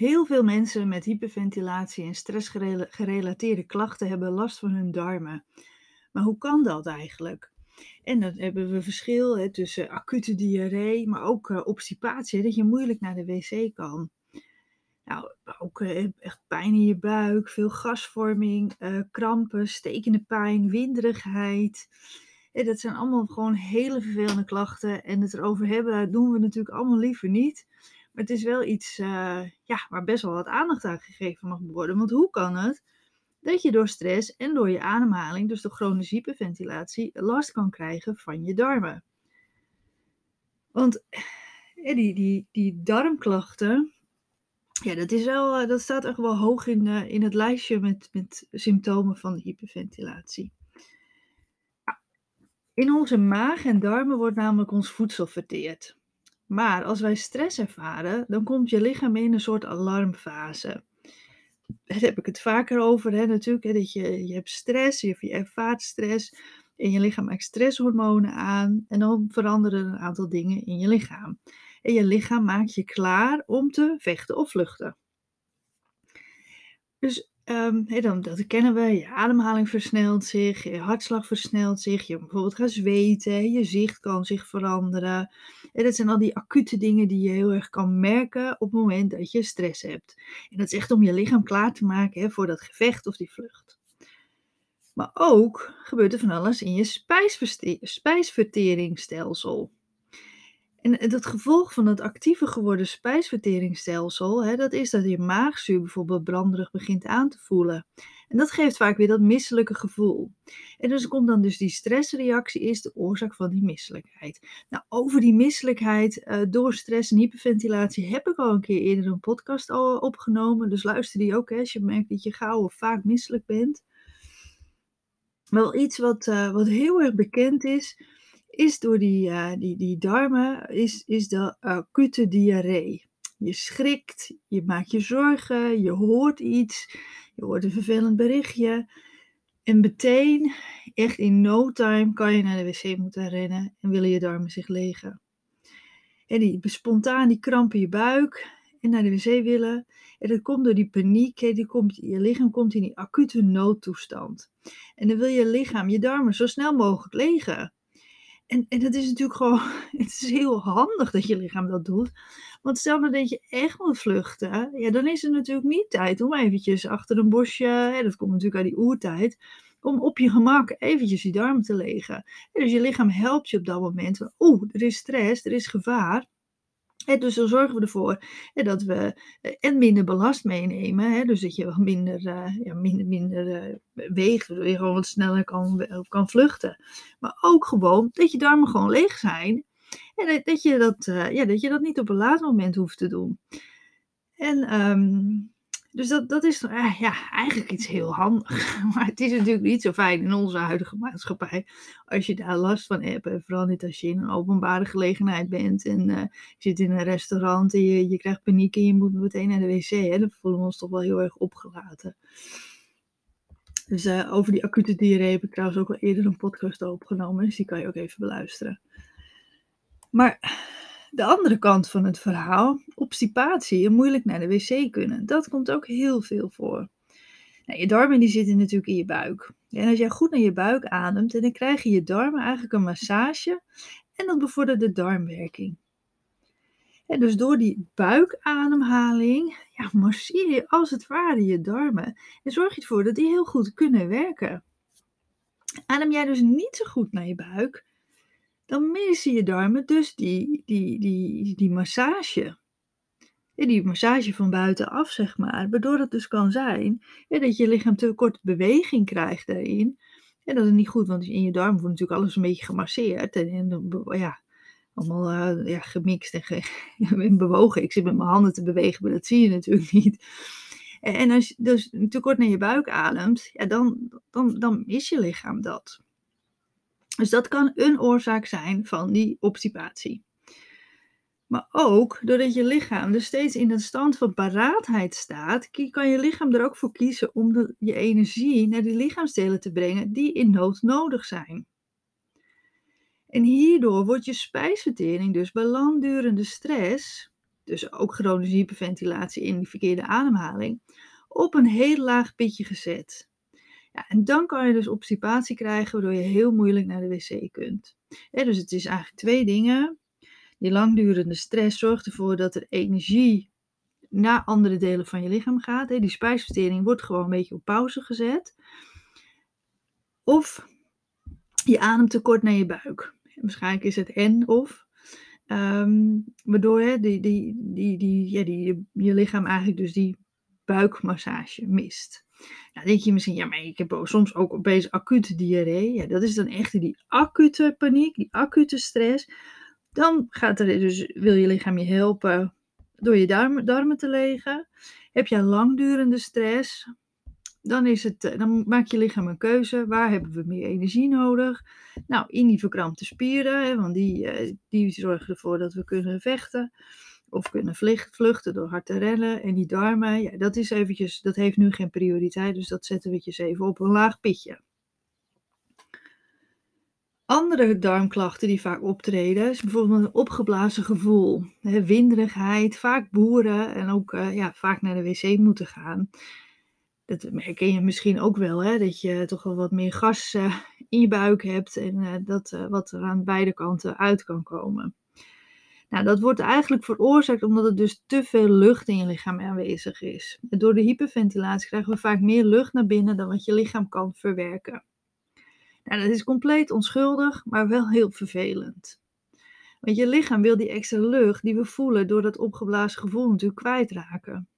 Heel veel mensen met hyperventilatie en stressgerelateerde klachten hebben last van hun darmen. Maar hoe kan dat eigenlijk? En dan hebben we verschil hè, tussen acute diarree, maar ook uh, obstipatie, dat je moeilijk naar de wc kan. Nou, ook uh, echt pijn in je buik, veel gasvorming, uh, krampen, stekende pijn, winderigheid. Dat zijn allemaal gewoon hele vervelende klachten. En het erover hebben, doen we natuurlijk allemaal liever niet. Maar het is wel iets uh, ja, waar best wel wat aandacht aan gegeven mag worden. Want hoe kan het dat je door stress en door je ademhaling, dus door chronische hyperventilatie, last kan krijgen van je darmen? Want eh, die, die, die darmklachten, ja, dat, is wel, eh, dat staat echt wel hoog in, in het lijstje met, met symptomen van hyperventilatie. In onze maag en darmen wordt namelijk ons voedsel verteerd. Maar als wij stress ervaren, dan komt je lichaam in een soort alarmfase. Daar heb ik het vaker over, hè, natuurlijk. Hè, dat je, je hebt stress, je, je ervaart stress. En je lichaam maakt stresshormonen aan. En dan veranderen een aantal dingen in je lichaam. En je lichaam maakt je klaar om te vechten of vluchten. Dus Um, dan, dat kennen we, je ademhaling versnelt zich, je hartslag versnelt zich, je bijvoorbeeld gaat zweten, je zicht kan zich veranderen. En dat zijn al die acute dingen die je heel erg kan merken op het moment dat je stress hebt. En dat is echt om je lichaam klaar te maken hè, voor dat gevecht of die vlucht. Maar ook gebeurt er van alles in je spijsverteringsstelsel. En dat gevolg van het actiever geworden spijsverteringsstelsel, hè, dat is dat je maagzuur bijvoorbeeld branderig begint aan te voelen. En dat geeft vaak weer dat misselijke gevoel. En dus komt dan dus die stressreactie is de oorzaak van die misselijkheid. Nou, over die misselijkheid uh, door stress en hyperventilatie heb ik al een keer eerder een podcast al opgenomen. Dus luister die ook hè, als je merkt dat je gauw of vaak misselijk bent. Wel iets wat, uh, wat heel erg bekend is, is door die, uh, die, die darmen, is, is de acute diarree. Je schrikt, je maakt je zorgen, je hoort iets, je hoort een vervelend berichtje. En meteen, echt in no time, kan je naar de wc moeten rennen en willen je darmen zich legen. En die spontaan die kramp in je buik en naar de wc willen. En dat komt door die paniek, die komt, je lichaam komt in die acute noodtoestand. En dan wil je lichaam, je darmen, zo snel mogelijk legen. En, en dat is natuurlijk gewoon, het is heel handig dat je lichaam dat doet. Want stel nou dat je echt moet vluchten, ja, dan is er natuurlijk niet tijd om eventjes achter een bosje, hè, dat komt natuurlijk uit die oertijd, om op je gemak eventjes die darm te legen. dus je lichaam helpt je op dat moment. Oeh, er is stress, er is gevaar. Dus dan zorgen we ervoor dat we eh, en minder belast meenemen. Dus dat je wat minder, uh, ja, minder, minder uh, weegt, je gewoon wat sneller kan, kan vluchten. Maar ook gewoon dat je darmen gewoon leeg zijn. En dat, dat je, dat, ja, dat je dat niet op een laat moment hoeft te doen. En um, dus dat, dat is uh, ja, eigenlijk iets heel handig. Maar het is natuurlijk niet zo fijn in onze huidige maatschappij. Als je daar last van hebt. En vooral niet als je in een openbare gelegenheid bent. En uh, je zit in een restaurant en je, je krijgt paniek en je moet meteen naar de wc. Hè? Dan voelen we ons toch wel heel erg opgelaten. Dus uh, over die acute diarree heb ik trouwens ook al eerder een podcast opgenomen. Dus die kan je ook even beluisteren. Maar de andere kant van het verhaal, obstipatie en moeilijk naar de wc kunnen, dat komt ook heel veel voor. Nou, je darmen die zitten natuurlijk in je buik. En als jij goed naar je buik ademt, dan krijg je je darmen eigenlijk een massage en dat bevordert de darmwerking. En dus door die buikademhaling ja, masseer je als het ware je darmen en zorg je ervoor dat die heel goed kunnen werken. Adem jij dus niet zo goed naar je buik, dan missen je darmen dus die, die, die, die massage. die massage van buitenaf, zeg maar. Waardoor het dus kan zijn dat je lichaam te kort beweging krijgt daarin. En dat is niet goed, want in je darm wordt natuurlijk alles een beetje gemasseerd. En, en ja, allemaal uh, ja, gemixt en, ge, bewogen. Ik zit met mijn handen te bewegen, maar dat zie je natuurlijk niet. En als je dus te kort naar je buik ademt, ja, dan, dan, dan mis je lichaam dat. Dus dat kan een oorzaak zijn van die obstipatie. Maar ook doordat je lichaam dus steeds in een stand van paraatheid staat, kan je lichaam er ook voor kiezen om de, je energie naar die lichaamsdelen te brengen die in nood nodig zijn. En hierdoor wordt je spijsvertering dus bij langdurende stress, dus ook chronische hyperventilatie in die verkeerde ademhaling, op een heel laag pitje gezet. En dan kan je dus obstipatie krijgen, waardoor je heel moeilijk naar de wc kunt. dus het is eigenlijk twee dingen. Die langdurende stress zorgt ervoor dat er energie naar andere delen van je lichaam gaat. Die spijsvertering wordt gewoon een beetje op pauze gezet. Of je ademtekort naar je buik. Waarschijnlijk is het en of. Ehm, waardoor hè, die, die, die, die, ja, die, je, je lichaam eigenlijk dus die buikmassage mist. Nou, denk je misschien, ja, maar ik heb soms ook opeens acute diarree. Ja, dat is dan echt die acute paniek, die acute stress. Dan gaat er dus, wil je lichaam je helpen door je darmen, te legen. Heb je langdurende stress, dan, is het, eh, dan maakt je lichaam een keuze. Waar hebben we meer energie nodig? Nou, in die verkrampte spieren, hè, want die, eh, die zorgen ervoor dat we kunnen vechten. Of kunnen vluchten door hard te rennen. En die darmen, ja, dat, is eventjes, dat heeft nu geen prioriteit. Dus dat zetten we even op een laag pitje. Andere darmklachten die vaak optreden, is bijvoorbeeld een opgeblazen gevoel, hè, winderigheid, vaak boeren en ook uh, ja, vaak naar de wc moeten gaan dat herken je misschien ook wel, hè, dat je toch wel wat meer gas uh, in je buik hebt en uh, dat wat er aan beide kanten uit kan komen. Nou, dat wordt eigenlijk veroorzaakt omdat er dus te veel lucht in je lichaam aanwezig is. Door de hyperventilatie krijgen we vaak meer lucht naar binnen dan wat je lichaam kan verwerken. Nou, dat is compleet onschuldig, maar wel heel vervelend. Want je lichaam wil die extra lucht die we voelen door dat opgeblazen gevoel natuurlijk kwijtraken.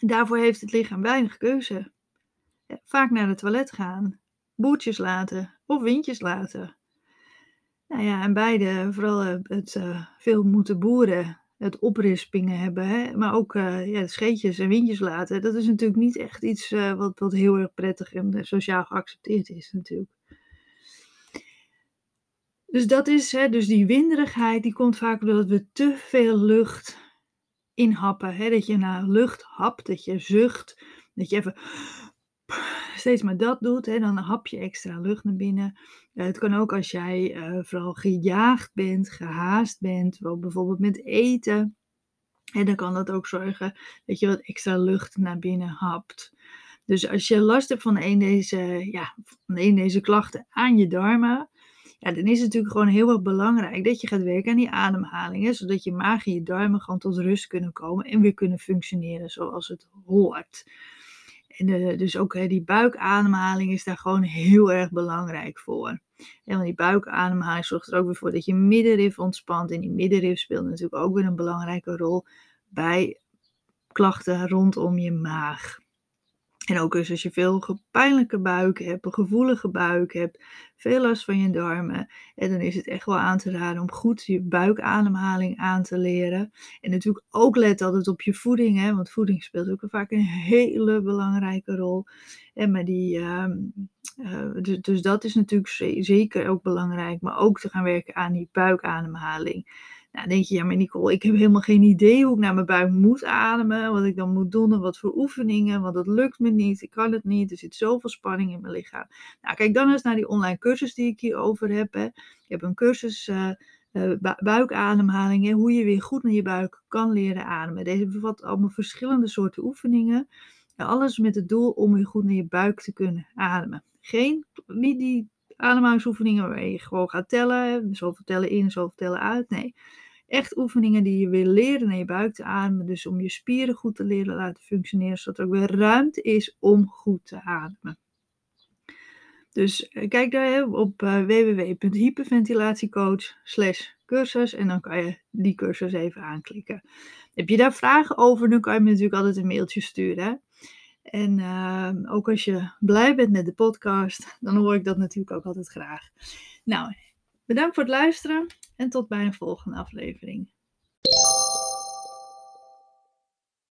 Daarvoor heeft het lichaam weinig keuze. Vaak naar het toilet gaan, boertjes laten of windjes laten. Nou ja, en beide, vooral eh, het uh, veel moeten boeren, het oprispingen hebben, hè, maar ook uh, ja, scheetjes en windjes laten. Dat is natuurlijk niet echt iets wat, wat heel erg prettig en sociaal geaccepteerd is natuurlijk. Dus dat is, hè, dus die winderigheid, die komt vaak doordat we te veel lucht inhappen. Hè? Dat je naar lucht hapt, dat je zucht, dat je even steeds maar dat doet. Hè? Dan hap je extra lucht naar binnen. Uh, het kan ook als jij uh, vooral gejaagd bent, gehaast bent, bijvoorbeeld met eten. En dan kan dat ook zorgen dat je wat extra lucht naar binnen hapt. Dus als je last hebt van een deze, ja, van een deze klachten aan je darmen, dan is het natuurlijk gewoon heel erg belangrijk dat je gaat werken aan die ademhaling. zodat je maag en je darmen gewoon tot rust kunnen komen en weer kunnen functioneren zoals het hoort. En dus ook hè, die buikademhaling is daar gewoon heel erg belangrijk voor. En want die buikademhaling zorgt er ook weer voor dat je middenrif ontspant. En die middenrif speelt natuurlijk ook weer een belangrijke rol bij klachten rondom je maag. En ook dus als je veel pijnlijke buik hebt, een gevoelige buik hebt, veel last van je darmen, en dan is het echt wel aan te raden om goed je buikademhaling aan te leren. En natuurlijk ook let altijd op je voeding, hè, want voeding speelt ook vaak een hele belangrijke rol. En maar die, uh, dus, dus dat is natuurlijk zeker ook belangrijk, maar ook te gaan werken aan die buikademhaling. Nou, denk je, ja, maar Nicole, ik heb helemaal geen idee hoe ik naar mijn buik moet ademen. Wat ik dan moet doen en wat voor oefeningen. Want dat lukt me niet. Ik kan het niet. Er zit zoveel spanning in mijn lichaam. Nou, kijk dan eens naar die online cursus die ik hierover heb. Ik heb een cursus uh, uh, hoe je weer goed naar je buik kan leren ademen. Deze bevat allemaal verschillende soorten oefeningen. alles met het doel om weer goed naar je buik te kunnen ademen. Geen, niet die ademhalingsoefeningen waar je gewoon gaat tellen. Zoveel tellen in, zoveel tellen uit. Nee echt oefeningen die je wil leren naar je buik te ademen. Dus om je spieren goed te leren laten functioneren, zodat er ook weer ruimte is om goed te ademen. Dus eh, kijk daar op uh, www.hyperventilatiecoach cursus en dan kan je die cursus even aanklikken. Heb je daar vragen over, dan kan je me natuurlijk altijd een mailtje sturen. En uh, ook als je blij bent met de podcast, dan hoor ik dat natuurlijk ook altijd graag. Nou, Bedankt voor het luisteren en tot bij een volgende aflevering.